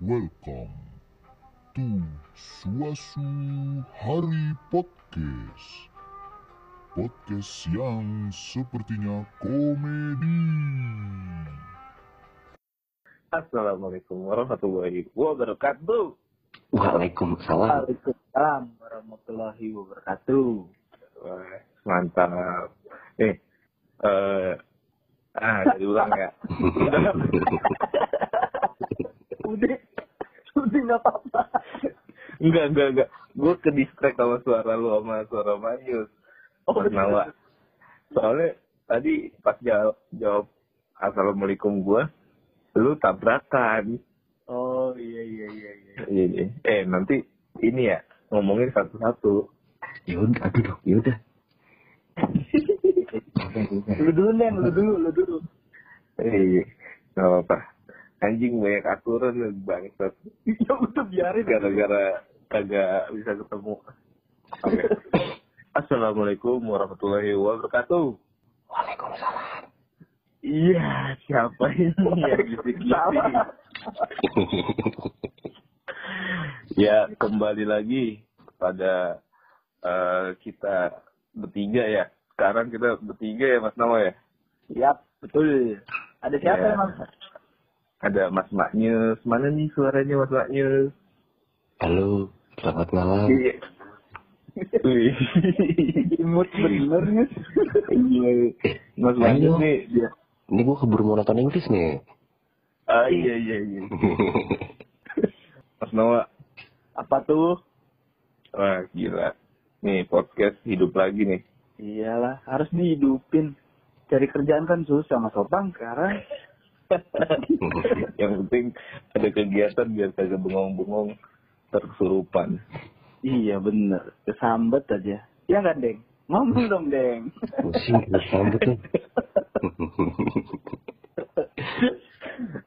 Welcome to Suasu Hari Podcast. Podcast yang sepertinya komedi. Assalamualaikum warahmatullahi wabarakatuh. Waalaikumsalam. Waalaikumsalam warahmatullahi wabarakatuh. Wah, mantap. Eh, eh, ah, jadi ulang ya. Udah, udah nggak apa-apa. enggak, enggak, enggak. Gue ke distract sama suara lu sama suara Marius. Oh, Mas Nawa. Soalnya tadi pas jawab, jawab Assalamualaikum gue, lu tabrakan. Oh iya iya iya iya. Iya, iya. Eh, nanti ini ya, ngomongin satu-satu. Ya udah, aduh, dong, ya udah. Lu dulu Neng, lu dulu, lu dulu. Eh, nggak apa-apa. Anjing banyak aturan lu bangsat. ya udah biarin. gara-gara kagak bisa ketemu. Oke. Assalamualaikum warahmatullahi wabarakatuh. Waalaikumsalam. Iya, siapa ini yang bisik-bisik? Ya, kembali lagi pada eh, kita bertiga ya. Sekarang kita bertiga ya Mas Nawa ya. Yap, betul. Ada siapa Ya. emang? Ada Mas Maknyus. Mana nih suaranya Mas Maknyus? Halo, selamat malam. Iya. Wih. Imut bener. Iya. Mas Ayo. Maknyus nih dia. Ini gue keburu mau nonton Inggris nih. Ah iya iya iya. Mas Noah, Apa tuh? wah gila. Nih podcast hidup lagi nih. Iyalah, harus dihidupin. Cari kerjaan kan susah mas Opang sekarang. Yang penting ada kegiatan biar kagak bengong-bengong terkesurupan. Iya bener, kesambet aja. Ya nggak Deng? Ngomong dong Deng. Pusing, gue sambut tuh.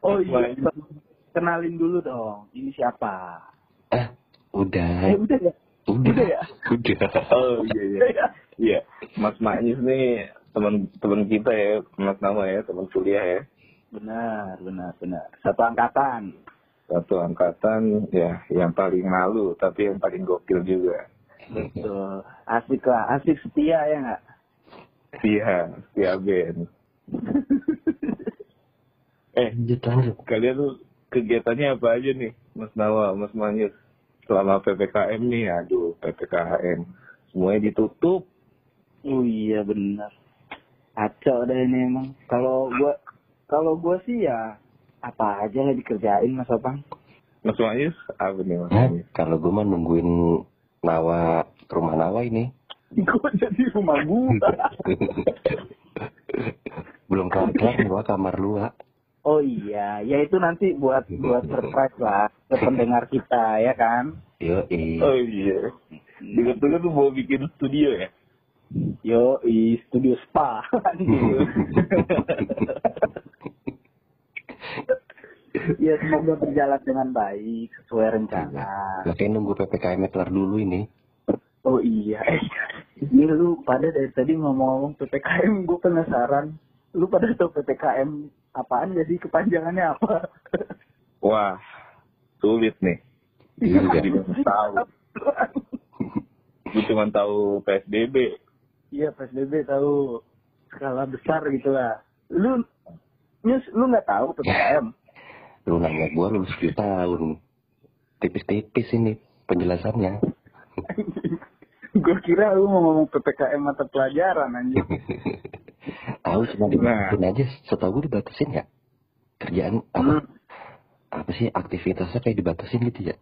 Oh iya, kenalin dulu dong. Ini siapa? ah, udah. Eh udah ya? Udah, udah ya? Udah. Oh iya iya. Ya? Iya, Mas Maknyus nih teman teman kita ya, Mas Nama ya, teman kuliah ya. Benar, benar, benar. Satu angkatan. Satu angkatan ya yang paling malu tapi yang paling gokil juga. Betul. Asik lah, asik setia ya nggak? Iya, Setia Ben. Eh, Lanjut, lanjut. kalian tuh kegiatannya apa aja nih, Mas Nawa, Mas Manyus? Selama PPKM nih, aduh, PPKM. Semuanya ditutup. Oh iya benar. Kacau deh ini emang. Kalau gua kalau gua sih ya apa aja lah dikerjain Mas Opang. Mas Manyus, apa nih Mas? Manyus? Kalau gue mah nungguin Nawa rumah Nawa ini. Gua jadi rumah gua. Belum kelar-kelar gua kamar lu. Oh iya, ya itu nanti buat buat surprise lah ke pendengar kita ya kan. Yo, Oh iya. Dengar-dengar tuh mau bikin studio ya? Yo, i studio spa. ya semoga berjalan dengan baik sesuai rencana. Makanya nunggu PPKM kelar dulu ini. Oh iya, eh, ini lu pada dari tadi ngomong-ngomong PPKM, gue penasaran. Lu pada tahu PPKM apaan jadi kepanjangannya apa? Wah, sulit nih. Iya, Jadi nggak tahu. Gue cuma tahu PSBB. Iya PSBB tahu skala besar gitu lah. Lu Nyus, lu nggak tahu PPKM? Lu nanya gua lulus 7 tahun. Tipis-tipis ini penjelasannya. gue kira lu mau ngomong PPKM mata pelajaran anjing. Tahu cuma Nah. dibatasin aja. Setahu gue dibatasin ya. Kerjaan apa? Hmm. Apa sih aktivitasnya kayak dibatasin gitu ya?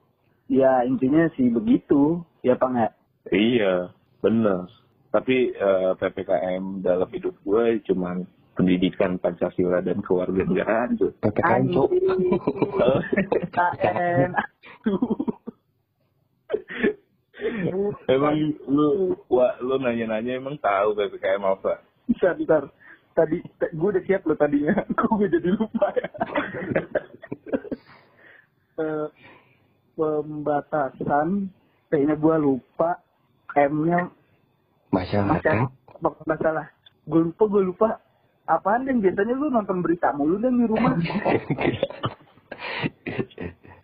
Ya intinya sih begitu, ya pak nggak? Iya, bener. Tapi eh, PPKM dalam hidup gue cuman pendidikan Pancasila dan kewarganegaraan tuh. PPKM cok. PPKN. emang lu wah, lu nanya-nanya emang tahu PPKM apa? Bentar, bentar. Tadi, gue udah siap lo tadinya. Gue jadi lupa ya. Eh, pembatasan, kayaknya gue lupa. M-nya Masyarakat. masyarakat. Apa masalah? Gue lupa, gue lupa. Apaan yang biasanya lu nonton berita mulu dan di rumah?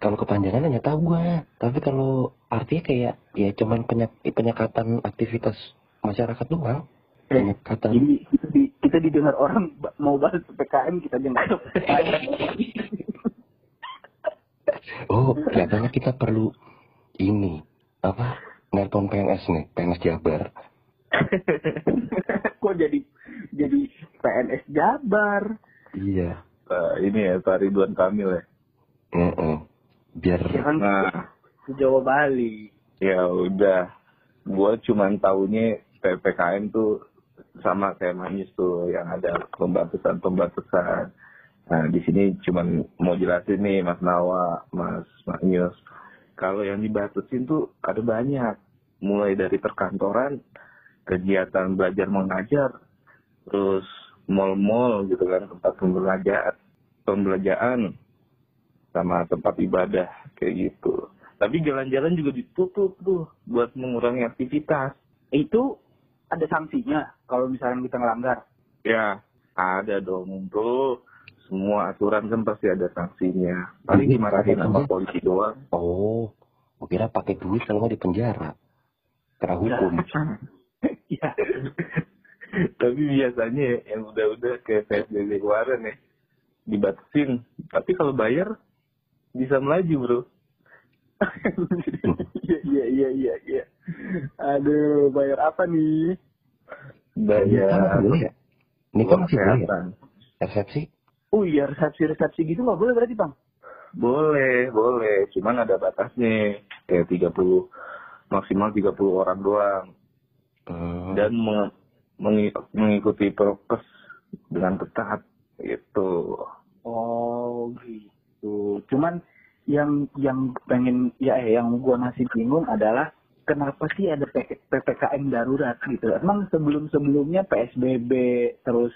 kalau kepanjangan hanya tahu gua. Tapi kalau artinya kayak ya cuman penyak, penyekatan aktivitas masyarakat doang. Eh, penyekatan. Jadi kita, di, kita didengar orang mau bahas PPKM kita dengar oh kelihatannya kita perlu ini apa nelpon PNS nih PNS Jabar. Kok jadi jadi PNS Jabar? iya Eh, ini ya Pak Ridwan Kamil ya. Heeh. biar Ya kan Nah, ke Jawa Bali. ya udah. Gua cuman taunya PPKM tuh sama kayak Manis tuh yang ada pembatasan-pembatasan. Nah, di sini cuman mau jelasin nih Mas Nawa, Mas Magnus. Kalau yang dibatasin tuh ada banyak. Mulai dari perkantoran, kegiatan belajar mengajar, terus mall-mall gitu kan, tempat pembelajaran, pembelajaran sama tempat ibadah kayak gitu. Tapi jalan-jalan juga ditutup tuh buat mengurangi aktivitas. Itu ada sanksinya kalau misalnya kita ngelanggar. Ya, ada dong bro. Semua aturan kan pasti ada sanksinya. Paling dimarahin sama polisi doang. oh gua kira pakai duit kalau nggak di penjara kena hukum Iya. Tapi biasanya ya, yang udah-udah kayak PSBB kemarin ya, dibatasin. Tapi kalau bayar, bisa melaju bro. Iya iya iya iya. Aduh, bayar apa nih? Bayar boleh ya ini kan masih boleh ya resepsi Oh iya resepsi-resepsi gitu nggak boleh berarti bang? Boleh, boleh. Cuman ada batasnya. Kayak 30, maksimal 30 orang doang. Hmm. Dan meng- mengikuti prokes dengan ketat. Gitu. Oh gitu. Cuman yang yang pengen ya eh, yang gua masih bingung adalah kenapa sih ada ppkm darurat gitu? Emang sebelum sebelumnya psbb terus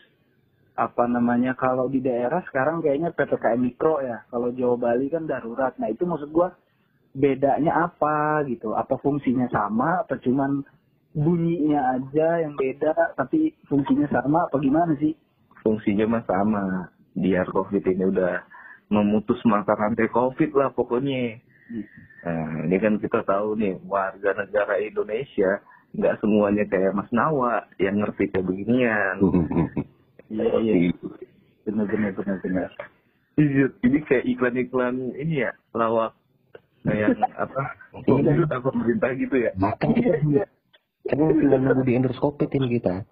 apa namanya kalau di daerah sekarang kayaknya ppkm mikro ya. Kalau Jawa Bali kan darurat. Nah itu maksud gua bedanya apa gitu? Apa fungsinya sama? Apa cuman bunyinya aja yang beda tapi fungsinya sama? Apa gimana sih? Fungsinya mah sama. Biar COVID ini udah memutus mata rantai COVID lah pokoknya. Nah, ini kan kita tahu nih, warga negara Indonesia nggak semuanya kayak Mas Nawa yang ngerti kayak beginian. Iya iya. Bener bener bener bener. Iya, Ini kayak iklan-iklan ini ya, lawak kayak apa? Iya. Apa pemerintah gitu ya? Kan tinggal nunggu di endoscopy ini kita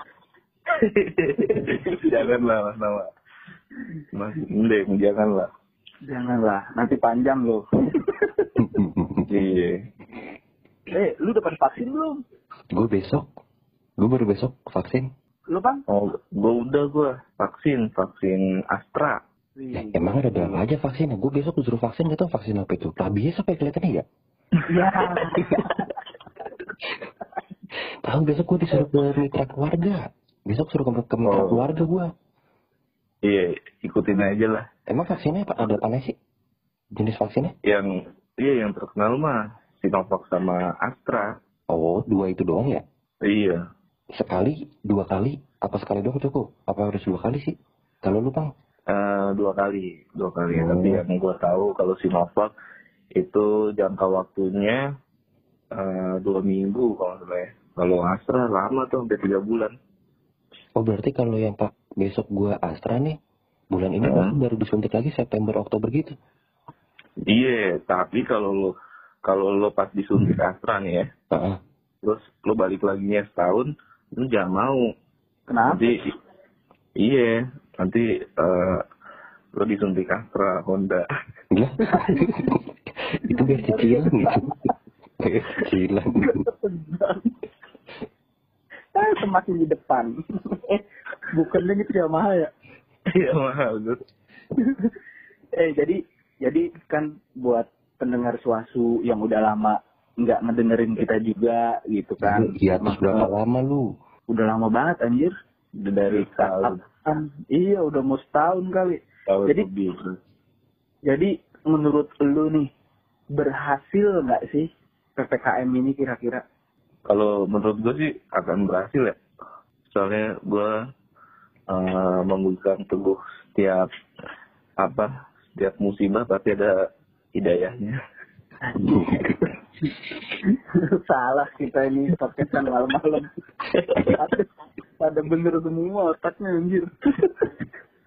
janganlah Mas Nawa. Mas Mending, janganlah. Janganlah, nanti panjang loh. Iya. eh, lu dapat vaksin belum? gue besok gue baru besok vaksin Lu bang? Oh, gue udah gue vaksin, vaksin Astra. ya, emang ada berapa aja vaksinnya gue besok disuruh vaksin gak tau vaksin apa itu rabies apa ya kelihatannya ya Ya. tahu besok gue disuruh ke mitra keluarga besok suruh ke, ke mitra Oh. keluarga gue Iya, ikutin aja lah. emang vaksinnya apa ada apa sih jenis vaksinnya Yang iya yang terkenal mah Sinovac sama Astra. oh dua itu doang ya Iya. sekali dua kali apa sekali doang cukup apa harus dua kali sih kalau lu bang Eh, dua kali, dua kali. Oh. Tapi yang gue tahu kalau Sinovac itu jangka waktunya eh, dua minggu kalau nggak salah ya. Kalau Astra lama tuh hampir tiga bulan. oh berarti kalau yang pak besok gue Astra nih bulan ini Hmm. baru disuntik lagi September Oktober gitu Iya, tapi kalau lo kalau lo pas disuntik Astra nih ya, Heeh. terus lo balik lagi setahun, lo jangan mau. Kenapa? Nanti iya, nanti eh, lo disuntik Astra Honda. Itu biar cicilan gitu. Cicilan. Semakin di depan. eh, bukannya gitu ya mahal ya? Iya mahal tuh. eh, jadi jadi kan buat pendengar suasu yang udah lama nggak ngedengerin kita juga gitu kan. Di atas berapa lama lu? Udah lama banget anjir. Udah dari kapan? Iya, udah mau setahun kali. Tahun Jadi- lebih. Jadi menurut lu nih berhasil nggak sih ppkm ini kira-kira? Kalau menurut gue sih akan berhasil ya. Soalnya gue uh, memegang teguh setiap apa setiap musibah pasti ada hidayahnya. Salah kita ini podcastan malam-malam. ada, ada bener semua otaknya anjir.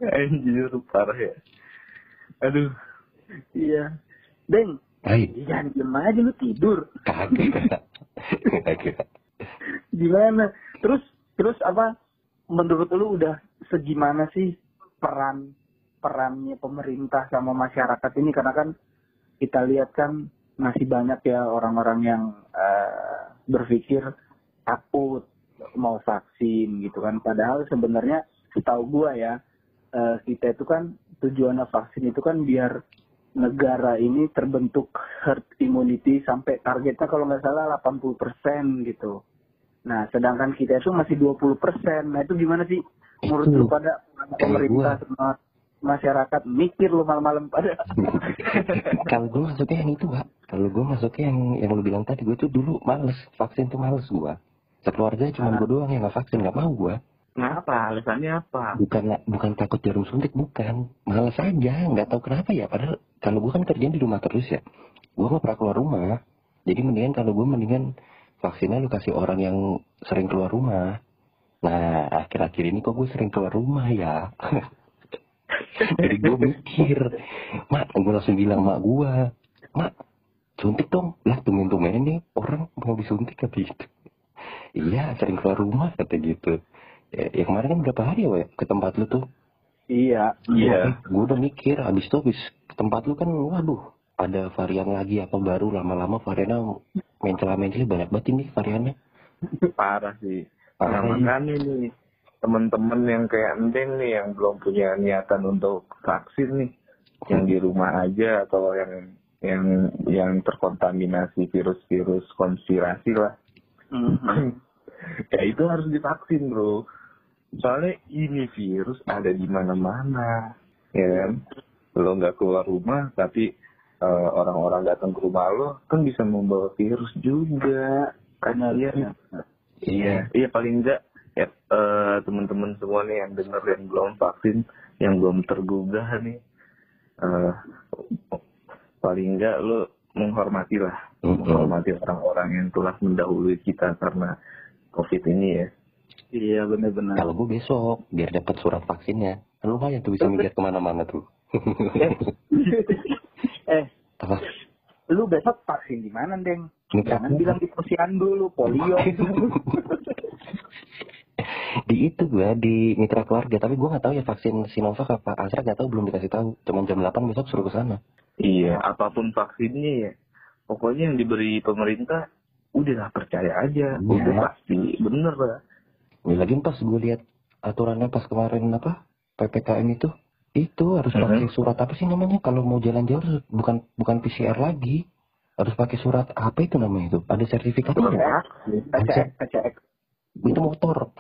Anjir, parah ya. Aduh, iya. Deng, Hai, jangan diem aja lu tidur. kagak. Kagak. Gimana? Terus terus apa? Menurut lu udah segimana sih peran perannya pemerintah sama masyarakat ini karena kan kita lihat kan masih banyak ya orang-orang yang eh, berpikir takut mau vaksin gitu kan padahal sebenarnya setahu gua ya eh, kita itu kan tujuannya vaksin itu kan biar negara ini terbentuk herd immunity sampai targetnya kalau nggak salah 80% gitu. Nah, sedangkan kita itu masih 20%. Nah, itu gimana sih menurut Itu. lu pada pemerintah sama masyarakat mikir lu malam-malam pada Kalau gue masuknya yang itu, Pak. Kalau gue masuknya yang yang lu bilang tadi, gue tuh dulu males. Vaksin tuh males gue. Sekeluarga cuma gue doang yang gak vaksin, gak mau gue. Kenapa? Alasannya apa? Bukan bukan takut jarum suntik, bukan. Males aja, nggak tahu kenapa ya. Padahal kalau gue kan kerjaan di rumah terus ya. Gue gak pernah keluar rumah. Jadi mendingan kalau gue mendingan vaksinnya lu kasih orang yang sering keluar rumah. Nah, akhir-akhir ini kok gue sering keluar rumah ya. Jadi gue mikir, mak, gue langsung bilang mak gue, mak, suntik dong. Lah, tungguin-tungguin nih orang mau disuntik kata gitu. Iya, sering keluar rumah kata gitu. Ya, ya kemarin kan berapa hari ya, Wak, ke tempat lu tuh? iya Iya. Gue udah mikir, abis itu abis ke tempat lu kan, waduh, ada varian lagi apa baru, lama-lama variannya mencela-mencela banyak banget ini variannya. Parah sih. Parah, Nah, iya. makanya nih, temen-temen yang kayak Endeng nih, yang belum punya niatan untuk vaksin nih, yang di rumah aja atau yang yang yang terkontaminasi virus-virus konspirasi lah. Mhm. ya itu harus divaksin bro. Soalnya ini virus ada di mana-mana, ya kan? Lo nggak keluar rumah, tapi eh, orang-orang datang ke rumah lo kan bisa membawa virus juga. Kalian Iya, iya paling enggak ya eh, teman-teman semua nih yang denger yang belum vaksin, yang belum tergugah nih, eh, paling enggak lo menghormati lah, Mm-mm. menghormati orang-orang yang telah mendahului kita karena COVID ini ya. Iya benar-benar Kalau gue besok, biar dapat surat vaksinnya. Kan lumayan tuh bisa mikir ke mana-mana tuh. eh Apa? lu besok vaksin di mana deng Ini jangan kan- bilang di posyandu lu polio di itu gue di mitra keluarga tapi gue nggak tahu ya vaksin Sinovac apa Astra nggak tahu belum dikasih tahu cuman jam 8 besok suruh ke sana Iya, apa pun vaksinnya ya, pokoknya yang diberi pemerintah udah lah percaya aja, Iya. udah pasti bener lah. Ya, lagi pas gue lihat aturannya pas kemarin apa ppkm itu itu harus Mhm. pakai surat apa sih namanya? Kalau mau jalan-jalan harus- bukan bukan PCR lagi. Harus pakai surat apa itu namanya itu. Ada sertifikatnya ya? PCX PCX itu motor.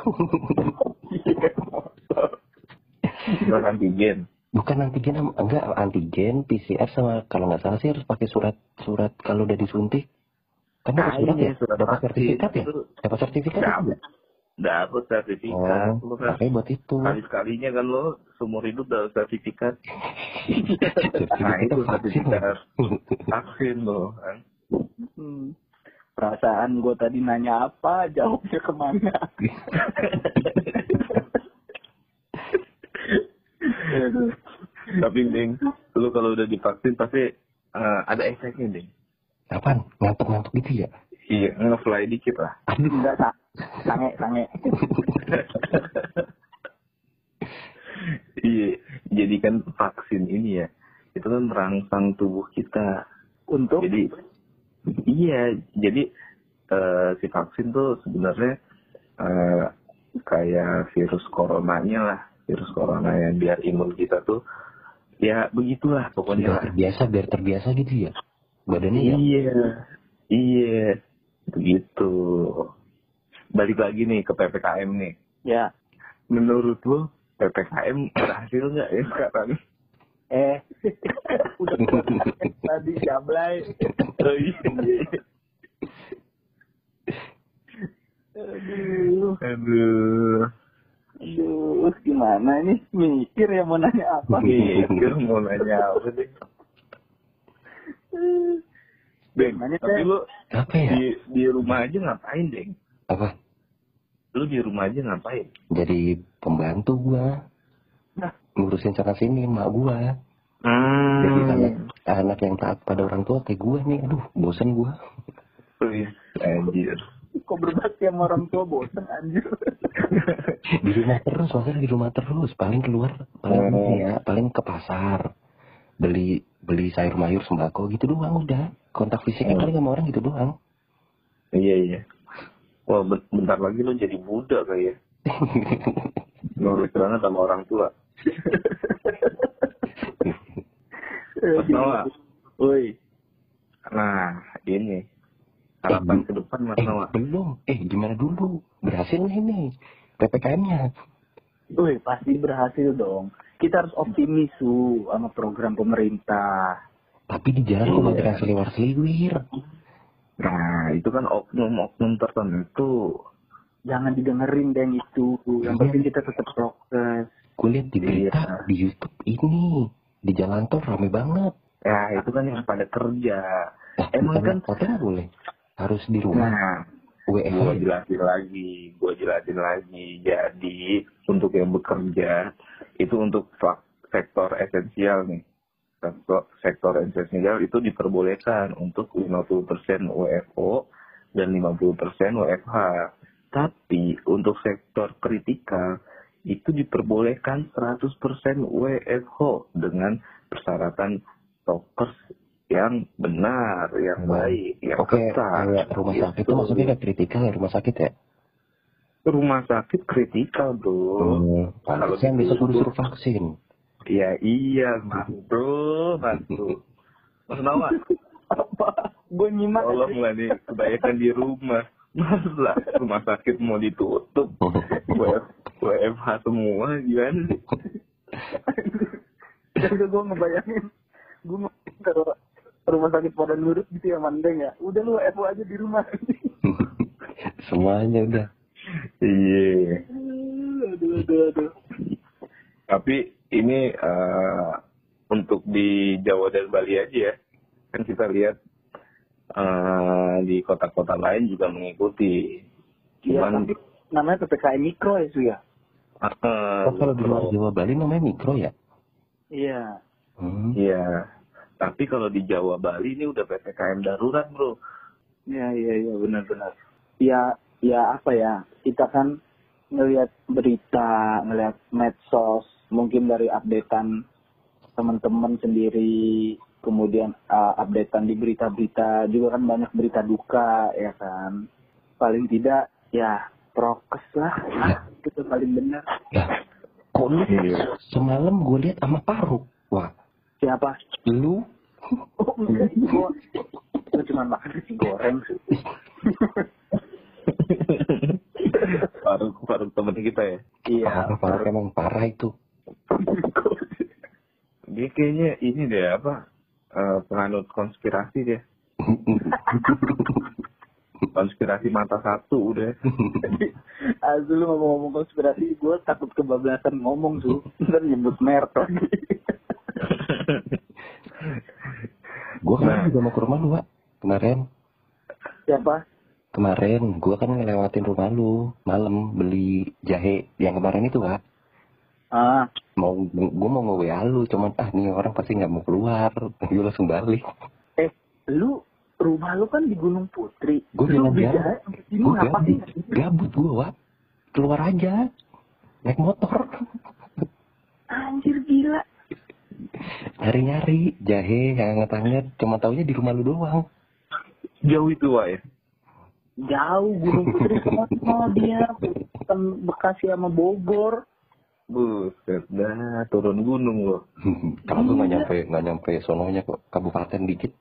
Surat antigen. bukan antigen enggak antigen PCR sama kalau nggak salah sih harus pakai surat surat kalau udah disuntik. Kan dapat Ah, surat ya? surat dapat sertifikat ya? Dapat sertifikat ya? Dapat. Sertifikat. oh Lu kan buat itu sekali-sekalinya kan lo seumur hidup dapat sertifikat. nah sertifikat itu vaksin sertifikat vaksin lo kan. Hmm. Perasaan gue tadi nanya apa, jawabnya ke mana? Tapi ding, lu kalau udah divaksin pasti eh, ada efeknya ding. Apaan? Ngantuk-ngantuk gitu ya? Iya, ngefly dikit lah. Aduh. Enggak, sange, sange. Iya, jadi kan vaksin ini ya, itu kan merangsang tubuh kita. Untuk Jadi, iya, jadi eh, si vaksin tuh sebenarnya eh, kayak virus coronanya lah, virus corona yang biar imun kita tuh ya begitulah pokoknya Biar lah. terbiasa, biar terbiasa gitu ya? Badannya ya? Iya, iya, begitu. Balik lagi nih ke ppkm nih. ya, Menurut lo ppkm berhasil nggak ya sekarang? eh, udah tadi jablay. Oh, iya. Aduh, Aduh, aduh, gimana ini? Mikir ya mau nanya apa? mikir mau nanya apa sih? Deng, Gimana, tapi lu Apa ya? di di rumah aja ngapain, Deng? Apa? Lu di rumah aja ngapain? Jadi pembantu gua. Nah. Ngurusin sana sini mak gua. Hmm. Jadi anak, anak yang taat pada orang tua kayak gua nih. Aduh, bosen gua. Wih, Anjir. Kok berbakti sama orang tua bosen anjir. di rumah terus, maksudnya di rumah terus. Paling keluar, paling Oh. ini ya, paling ke pasar. Beli beli sayur mayur sembako gitu doang udah. Kontak fisiknya Oh. paling sama orang gitu doang. Iya, iya. Wah, ben- bentar lagi lu jadi budak kayak ya. Nurut banget sama orang tua. Mas Noah. Woi, Nah, ini. Harapan Eh, ke depan, Mas eh, Noah. belum. Eh, gimana dulu? Berhasil nggak ini? PPKM-nya? woi pasti berhasil dong. Kita harus optimis su sama program pemerintah. Tapi di jalan kok Iya. yang seliwar-seliwir. Nah, itu kan oknum-oknum tertentu. Jangan didengerin deng itu. Yang Iya. penting kita tetap prokes. Gue lihat di berita, Iya. di Youtube ini. Di jalan tol rame banget. Ya, itu kan yang pada kerja. Nah, Emang kan- nggak boleh. Harus di rumah. Nah, gue jelasin lagi, gue jelasin lagi. Jadi, untuk yang bekerja, itu untuk sektor esensial nih. Sektor, sektor esensial itu diperbolehkan untuk 50% WFO dan 50% WFH. Tapi untuk sektor kritikal itu diperbolehkan 100% WFH dengan persyaratan stokers yang benar, yang Hmm. baik, yang Oke, ketat. kayak rumah sakit itu Gitu. maksudnya kayak kritikal ya rumah sakit ya? rumah sakit kritikal bro. Hmm, Kalau besok gitu- udah suruh vaksin. Ya iya mantu, mantu. Mas Nawa, Apa? Gue nyimak. tolong lah nih, kebanyakan di rumah. Masa rumah sakit mau ditutup, WF, WFH semua gimana sih? Udah gue ngebayangin. Gue ngebayangin kalau rumah sakit pada nurut gitu ya mandeng ya. Udah lu FO aja di rumah. Semuanya udah. Iya. aduh, aduh, aduh. Tapi ini eh, untuk di Jawa dan Bali aja ya. Kan kita lihat eh, di kota-kota lain juga mengikuti. Iya, Cuman tapi namanya PPKM mikro ya, Su ya? eh, Oh, kalau di luar Jawa Bali namanya mikro ya? Iya. Hmm. Iya. Tapi kalau di Jawa Bali ini udah PPKM darurat, Bro. Iya, iya, iya, benar-benar. Ya, ya apa ya, kita kan ngelihat berita, ngelihat medsos, mungkin dari updatean teman-teman sendiri, kemudian uh, updatean di berita-berita, juga kan banyak berita duka, ya kan. Paling tidak, ya prokes lah, ya, itu paling benar. Lah, kok lu Iya. semalam gue lihat sama Paruk? Wah, Siapa? lu Oh, gua cuma makan nasi goreng sih. Faruk, Faruk temen kita ya. Iya. parah, parah emang parah itu. Dia kayaknya ini deh apa? eh, penganut konspirasi dia. Konspirasi mata satu udah. Azu lu ngomong-ngomong konspirasi, gue takut kebablasan ngomong tuh. Ntar nyebut merek lagi. gue kan Nah. juga mau ke rumah lu, Wak. Kemarin, Siapa? kemarin gue kan ngelewatin rumah lu malam beli jahe yang kemarin itu, Wak. Ah, Mau gue mau nge WA lu, cuman ah nih orang pasti nggak mau keluar. Gue langsung balik. eh, lu rumah lu kan di Gunung Putri. Gue sampai sini Gue gabut, gabut gue, Wak. Keluar aja. Naik motor. Anjir gila. Nyari-nyari jahe yang hangat-hangat. Cuma taunya di rumah lu doang. Jauh itu Wak ya. Jauh Gunung Putri sama dia. Bekasi sama Bogor. Buset dah turun gunung loh. Gue nggak nyampe nggak nyampe sononya kok kabupaten dikit.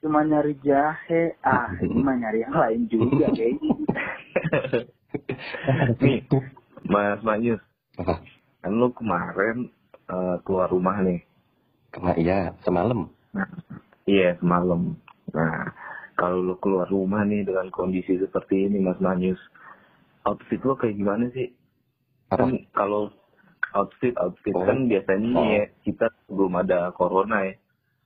Cuma nyari jahe. Ah, cuma nyari yang lain juga kayaknya. Nih, Mas Manyus, Apa? kan lu kemarin eh, keluar rumah nih. Kena iya semalam. Nah, iya semalam. Nah, kalau lu keluar rumah nih dengan kondisi seperti ini, Mas Manyus, outfit lu kayak gimana sih? Apa? Kan kalau outfit outfit Oh. kan biasanya Oh. ya kita belum ada corona ya.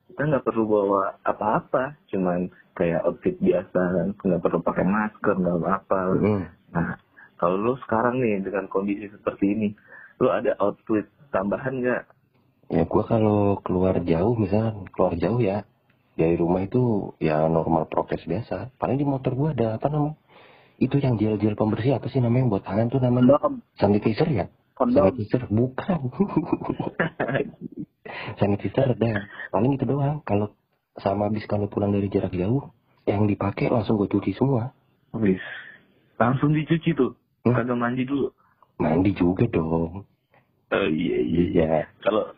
kita nggak perlu bawa apa-apa cuman kayak outfit biasa kan nggak perlu pakai masker nggak apa-apa Hmm. nah kalau lu sekarang nih dengan kondisi seperti ini lu ada outfit tambahan nggak Ya gua kalau keluar jauh misal keluar jauh ya dari rumah itu ya normal prokes biasa. Paling di motor gua ada apa namanya? Itu yang gel-gel pembersih apa sih namanya yang buat tangan tuh namanya kondom sanitizer ya? kondom Sanitizer bukan. sanitizer ada. Paling itu doang. Kalau sama habis kalau pulang dari jarak jauh yang dipakai langsung gue cuci semua. Wis. langsung dicuci tuh Hmm. kagak mandi dulu Mandi juga dong. oh iya iya Iya. kalau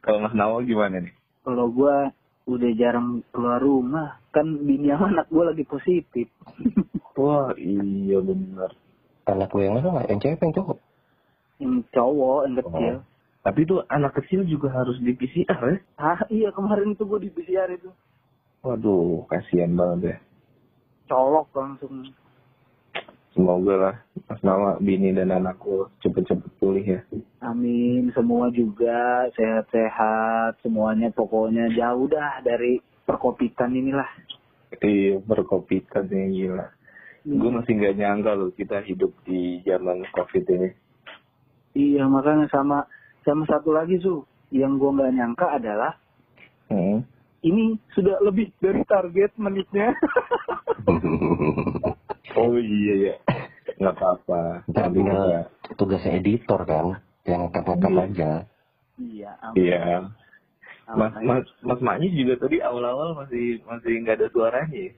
kalau Mas Nawa gimana nih kalau gua udah jarang keluar rumah. Kan bini sama anak gua lagi positif. Wah iya bener. Anak gue yang mana? Yang cewek yang cowok? yang cowok yang kecil. Tapi tuh anak kecil juga harus di PCR ya? Ah iya kemarin itu gua di PCR itu. Waduh kasihan banget ya. Colok langsung semoga lah Mas Nawa bini dan anakku cepet-cepet pulih ya. Amin semua juga sehat-sehat semuanya pokoknya jauh dah dari perkopitan inilah. Iya berkopitan yang gila. Gue masih nggak nyangka loh kita hidup di zaman covid ini. Iya makanya sama sama satu lagi su. Yang gua nggak nyangka adalah hmm. ini sudah lebih dari target menitnya oh iya ya nggak apa-apa Ntar Nanti tinggal tugasnya editor kan, yang ngangkat-ngangkat Iya. aja. iya iya Mas. Mas Mas Maknya juga tadi awal-awal masih masih nggak ada suaranya ya?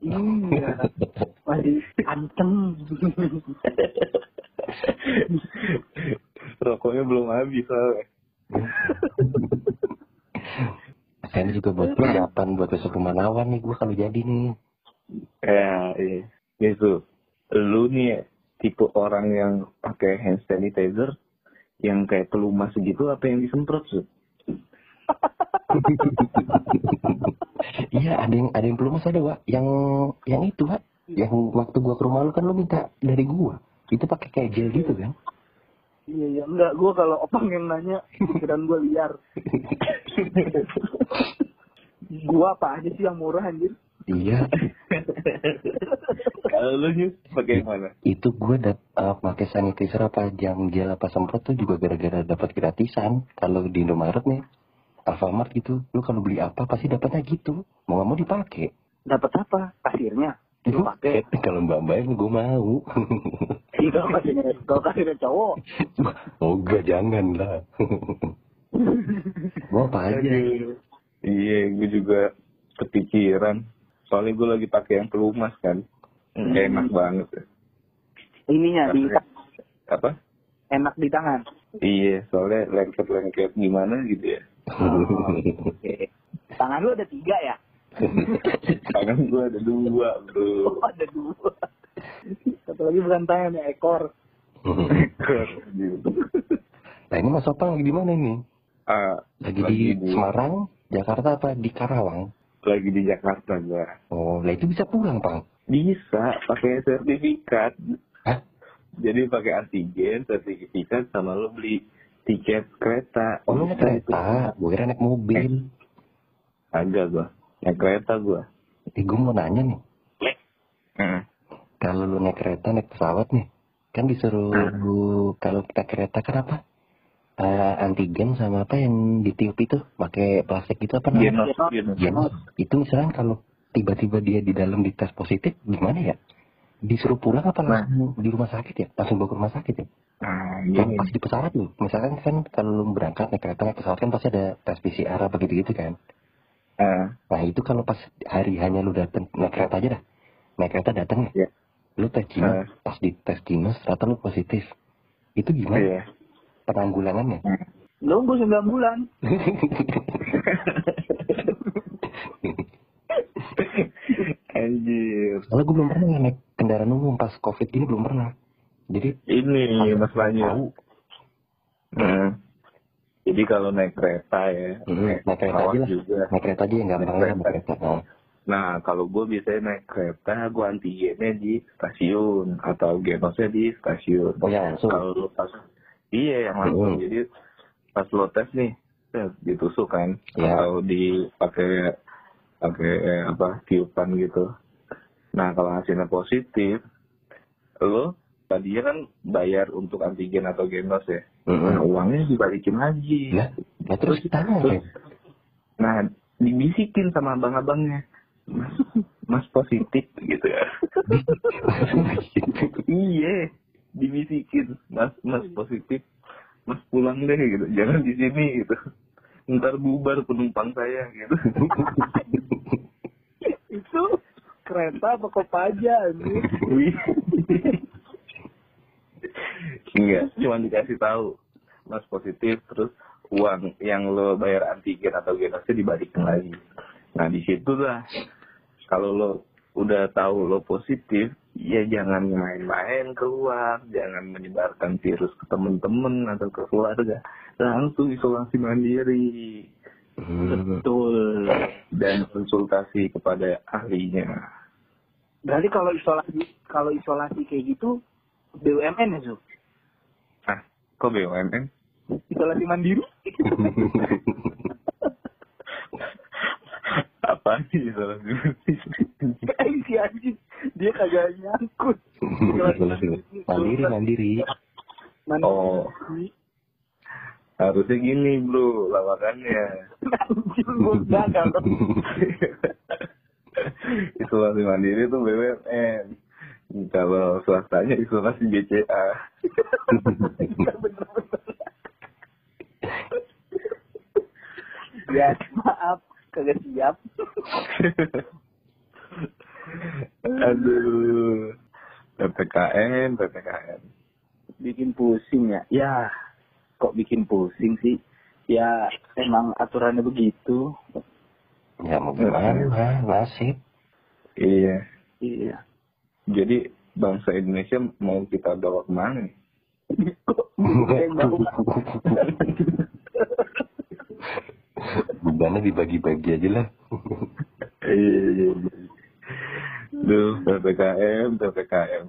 iya masih anceng Rokoknya belum habis soalnya. Saya juga buat persiapan buat besok rumah nawan nih gue kalau jadi nih. Ya, iya. Gitu. Lu nih tipe orang yang pakai hand sanitizer yang kayak pelumas gitu apa yang disemprot tuh? Iya ada yang ada yang belum ada wa, yang yang itu wa, yang waktu gua ke rumah lu kan lu minta dari gua, itu pakai kayak gel gitu kan? iya iya enggak gua kalau opang yang nanya pikiran gua liar gua apa aja sih yang murah anjir Iya, Kalau lu Yus, pakai yang mana? itu gua dap uh, pakai sanitizer apa jam gel apa semprot tuh juga gara-gara dapat gratisan. Kalau di Indomaret nih, Alfamart gitu, lu kalau beli apa pasti dapatnya gitu. Mau nggak mau dipakai. dapat apa pasirnya Itu pakai kalau mbak mbak gue mau. kalau kasirnya kalau kasirnya cowok oh enggak jangan lah. mau apa aja? Iya, gue juga kepikiran. Soalnya gue lagi pakai yang pelumas kan. Enak banget. ininya di Apa? enak di tangan Iya, soalnya lengket-lengket gimana gitu ya. Oke. tangan lu ada tiga ya Tangan gue ada dua, bro. oh ada dua satu lagi bukan tangan ya ekor gitu. nah ini Mas Opang lagi di mana ini? Ah, Lagi, di Semarang, Jakarta apa di Karawang? Lagi di Jakarta gue. Oh, lah itu bisa pulang, Pang. Bisa pakai sertifikat. Hah? Jadi pakai antigen, sertifikat sama lo beli tiket kereta. Oh, lu naik kereta, gue kira naik mobil. Agak gua. Naik kereta gua. Eh, gue mau nanya nih, Heeh. kalau lu naik kereta, naik pesawat nih, kan disuruh kalau kita kereta kan apa? Eh, antigen sama apa yang ditiup itu, pakai plastik itu apa namanya? Genos, genos. Genos. Itu misalnya kalau tiba-tiba dia di dalam dites positif, gimana ya? Disuruh pulang apa langsung di rumah sakit ya? Langsung bawa ke rumah sakit ya? Nah, Yang gini. pas di pesawat lu, misalkan kan kalau berangkat naik kereta naik pesawat kan pasti ada tes PCR apa gitu-gitu kan. Ah, Nah itu kalau pas hari hanya lu datang naik kereta aja dah, naik kereta datang Iya. lu tes Jinos, pas di tes Jinos ternyata lu positif. Itu gimana iya. Penanggulangannya? nunggu 9 bulan Anjir. Soalnya gue belum pernah naik kendaraan umum pas covid ini belum pernah. Jadi Ini Mas Banyu. tahu. Heeh. Jadi kalau naik kereta ya, Hmm, naik kereta pesawat aja lah. juga. Naik kereta aja yang gampang Naik naik kereta. Nah, Nah, kalau gue biasanya naik kereta, gue antigennya di stasiun atau genosnya di stasiun. Oh ya langsung. Kalau pas, iya yang langsung. Hmm. Jadi pas lo tes nih, ya, ditusuk kan Ya. atau dipakai pakai eh, apa tiupan gitu nah kalau hasilnya positif lo tadinya kan bayar untuk antigen atau genos ya nah Mm-mm. uangnya dibalikin lagi nah terus kita Terus, ngapain? nah dibisikin sama abang-abangnya mas mas positif gitu ya iya dibisikin. Mas mas positif mas pulang deh gitu. Jangan di sini gitu. Ntar bubar penumpang saya gitu. Itu kereta apa kopaja enggak cuma dikasih tahu. Mas positif terus uang yang lo bayar antigen atau genosnya dibalikin lagi. Nah di situ lah kalau lo udah tahu lo positif ya jangan main-main keluar jangan menyebarkan virus ke temen-temen atau ke keluarga langsung isolasi mandiri Hmm. Betul. dan konsultasi kepada ahlinya Berarti kalau isolasi kalau isolasi kayak gitu BUMN ya, Zul? ah kok BUMN Isolasi mandiri? apa sih isolasi Eh, si anjing dia kagak nyangkut. mandiri, mandiri. Mandiri. Oh. harusnya gini bro lawakannya Anjing gua gagal. isolasi mandiri itu BUMN kalau swastanya isolasi BCA Bener-bener. ya, maaf. Kagak siap. aduh ppkm ppkm Bikin pusing ya. Ya, kok bikin pusing sih? Ya, emang aturannya begitu. Ya mau gimana, nasib. iya Iya. jadi bangsa Indonesia mau kita bawa ke mana nih? Bebannya dibagi-bagi aja lah. Iya. Duh, PPKM, PPKM.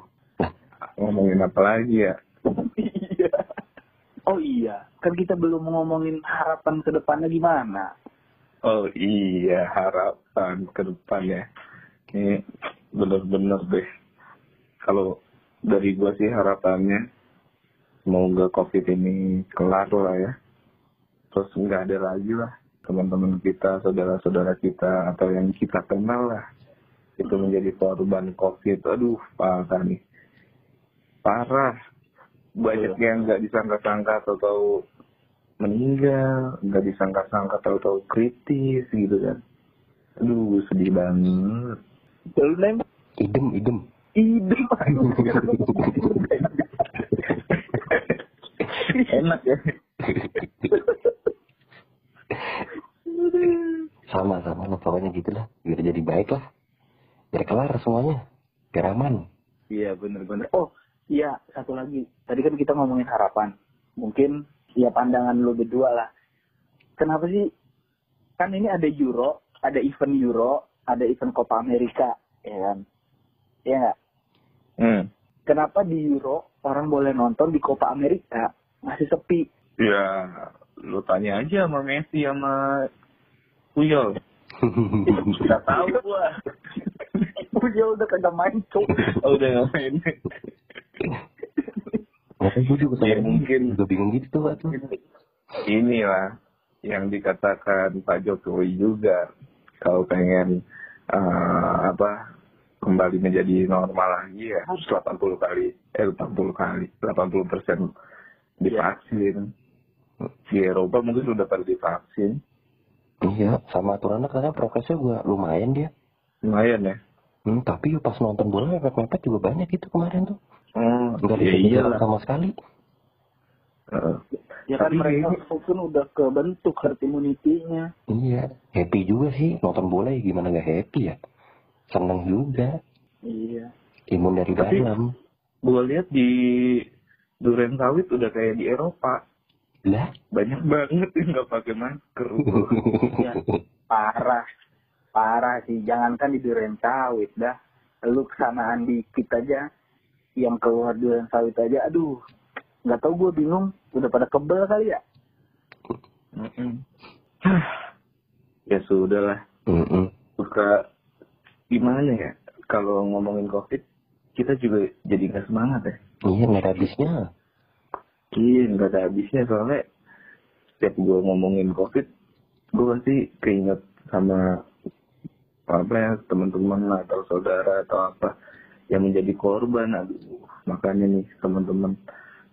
Ngomongin apa lagi ya? Iya. Oh iya, kan kita belum ngomongin harapan ke depannya gimana. Oh iya, harapan ke depan ya. Ini bener-bener deh. Kalau dari gua sih harapannya, semoga COVID ini kelar lah ya. Terus nggak ada lagi lah teman-teman kita, saudara-saudara kita, atau yang kita kenal lah. Itu menjadi korban COVID. Aduh, parah nih. Parah. Banyak yang nggak disangka-sangka atau tahu meninggal, nggak disangka-sangka tahu-tahu kritis gitu kan. Aduh, sedih banget. Lu nem Idem, idem. ide Enak ya. Sama-sama lah pokoknya gitu lah. Biar jadi baik lah. Biar kelar semuanya. Biar aman. Iya bener-bener. Oh iya satu lagi. Tadi kan kita ngomongin harapan. Mungkin ya pandangan lu berdua lah. Kenapa sih? Kan ini ada Euro, ada event Euro, ada event Copa America, ya kan? Iya nggak? Hmm. Kenapa di Euro orang boleh nonton di Copa America masih sepi? Ya, lu tanya aja sama Messi sama Puyol. Sudah tahu gua. Dia udah kagak main cok. Oh, udah ngapain? Makanya gue juga Ya, mungkin. juga bingung gitu Pak tuh. Inilah yang dikatakan Pak Jokowi juga. Kalau pengen eh, apa kembali menjadi normal lagi ya harus 80 kali eh 80 kali 80 persen divaksin di Eropa mungkin sudah pada divaksin Iya, sama aturannya katanya prokesnya juga lumayan dia. lumayan ya Hmm, tapi pas nonton bola mepet-mepet juga banyak gitu kemarin tuh. oh Enggak ya iyalah sama sekali. Heeh. Ya kan mereka ini- pun udah kebentuk herd immunity-nya. Iya, happy juga sih nonton bola ya gimana gak happy ya. Seneng juga, Iya. imun dari Tapi- dalam. gue lihat di Duren Sawit udah kayak di Eropa Lah, banyak banget yang nggak pakai masker Ya, parah. Parah sih. Jangankan di Duren Sawit dah. Lu kesanaan dikit aja. Yang keluar Duren Sawit aja. Aduh. Nggak tahu gue bingung. Udah pada kebel kali ya. Mm-mm. ya sudah lah Mm-mm. suka gimana ya kalau ngomongin covid kita juga jadi nggak semangat ya Iya nggak ada habisnya. Iya nggak ada habisnya. Soalnya setiap gue ngomongin covid gue pasti keinget sama apa ya teman-teman atau saudara atau apa yang menjadi korban. Aduh makanya nih teman-teman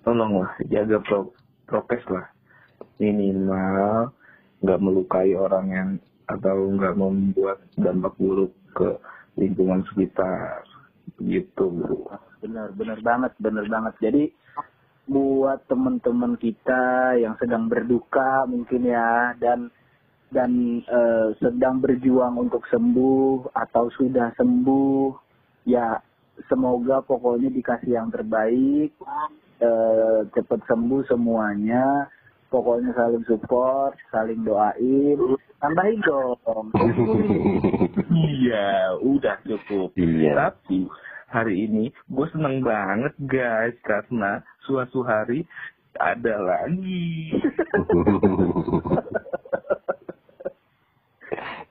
tolonglah jaga pro prokes lah. Minimal nggak melukai orang yang atau nggak membuat dampak buruk ke lingkungan sekitar. Gitu bro benar benar banget benar banget. Jadi buat teman-teman kita yang sedang berduka mungkin ya dan dan eh, sedang berjuang untuk sembuh atau sudah sembuh ya semoga pokoknya dikasih yang terbaik eh, cepat sembuh semuanya. Pokoknya saling support saling doain. Tambahin dong. Iya udah cukup. Iya. Tapi hari ini gue seneng banget guys karena suatu hari ada lagi.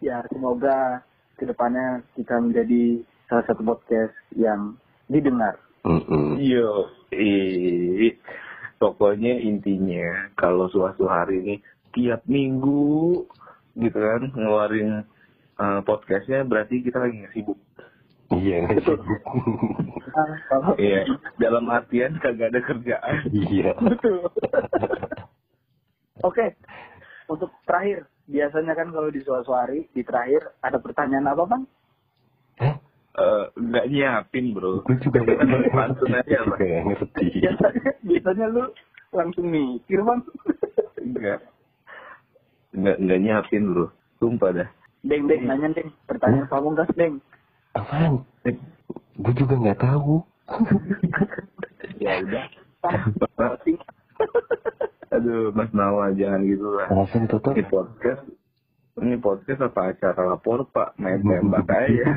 ya semoga ke depannya kita menjadi salah satu podcast yang didengar Mm-mm. Yo, eh, pokoknya intinya kalau suatu hari ini tiap minggu gitu kan ngeluarin eh, podcastnya berarti kita lagi nggak sibuk. Iya nggak kalau- Iya, dalam artian kagak ada kerjaan. Iya. betul oke untuk terakhir biasanya kan kalau di suatu hari di terakhir ada pertanyaan apa bang Hah? Eh, nggak nyiapin bro. Gue juga nggak pantun aja juga nggak ngerti. biasanya biasanya lu langsung mikir bang Enggak. Enggak, enggak nyiapin bro. Sumpah dah. deng deng nanya deng pertanyaan pamungkas deng Apaan? Gue juga nggak tahu. ya udah. Ah, Aduh, Mas Nawa jangan gitu lah. Langsung tutup. Ini podcast, ini podcast apa acara lapor Pak? Main tembak aja.